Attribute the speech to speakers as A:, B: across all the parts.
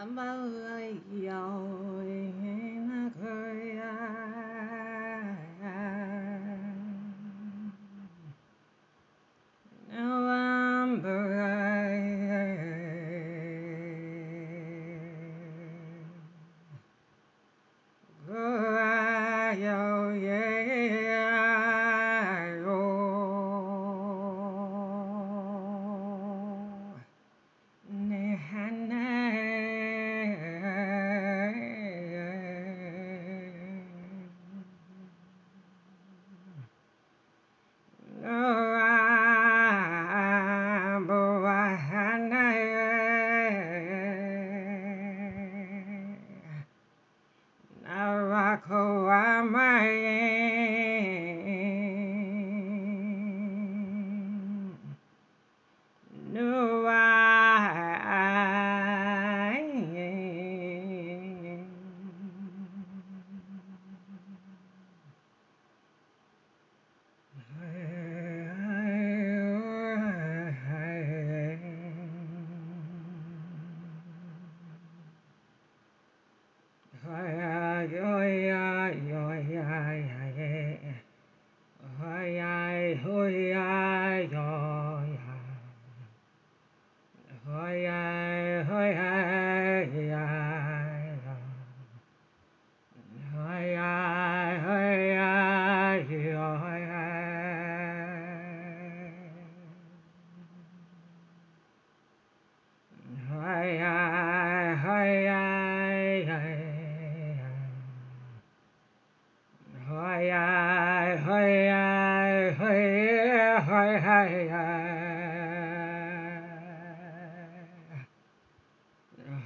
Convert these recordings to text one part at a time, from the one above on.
A: I'm a yo in a curry.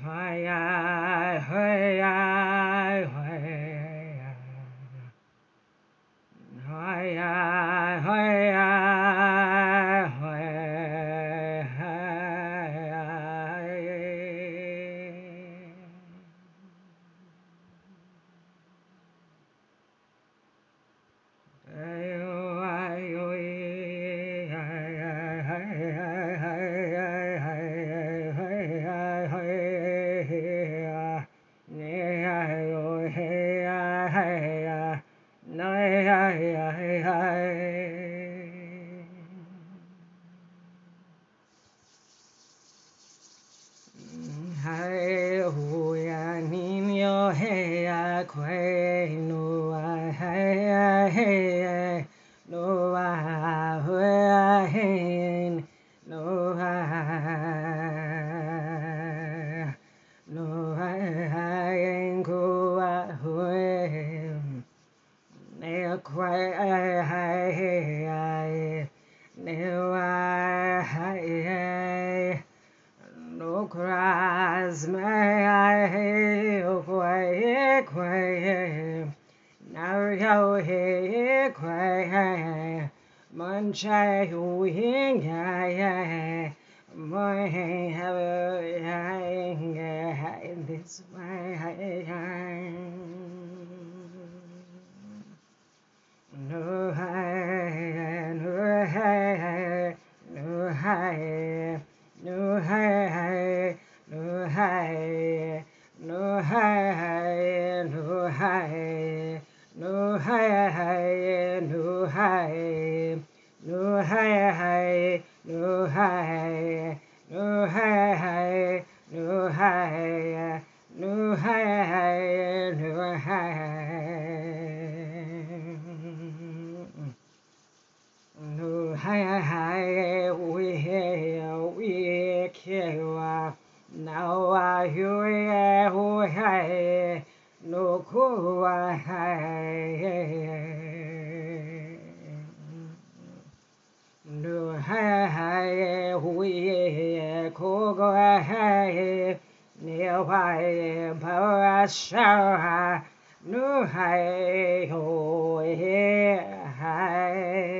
A: Hi. Hey, hey, hey, hey! Hey, Hai hu ya nin hey, he ya kwe Manchai huying hai my have this way no hai no hai no hai no hai no hai no hai no hai no hai hi, no hi, hi, no hi, no hai hi, no hai no hi, hai no hi, no hi, hai we here we care now I hear who hi, no cool hi, 嗨嗨呼耶苦个嗨，你花耶跑少嗨，女嗨哟耶嗨。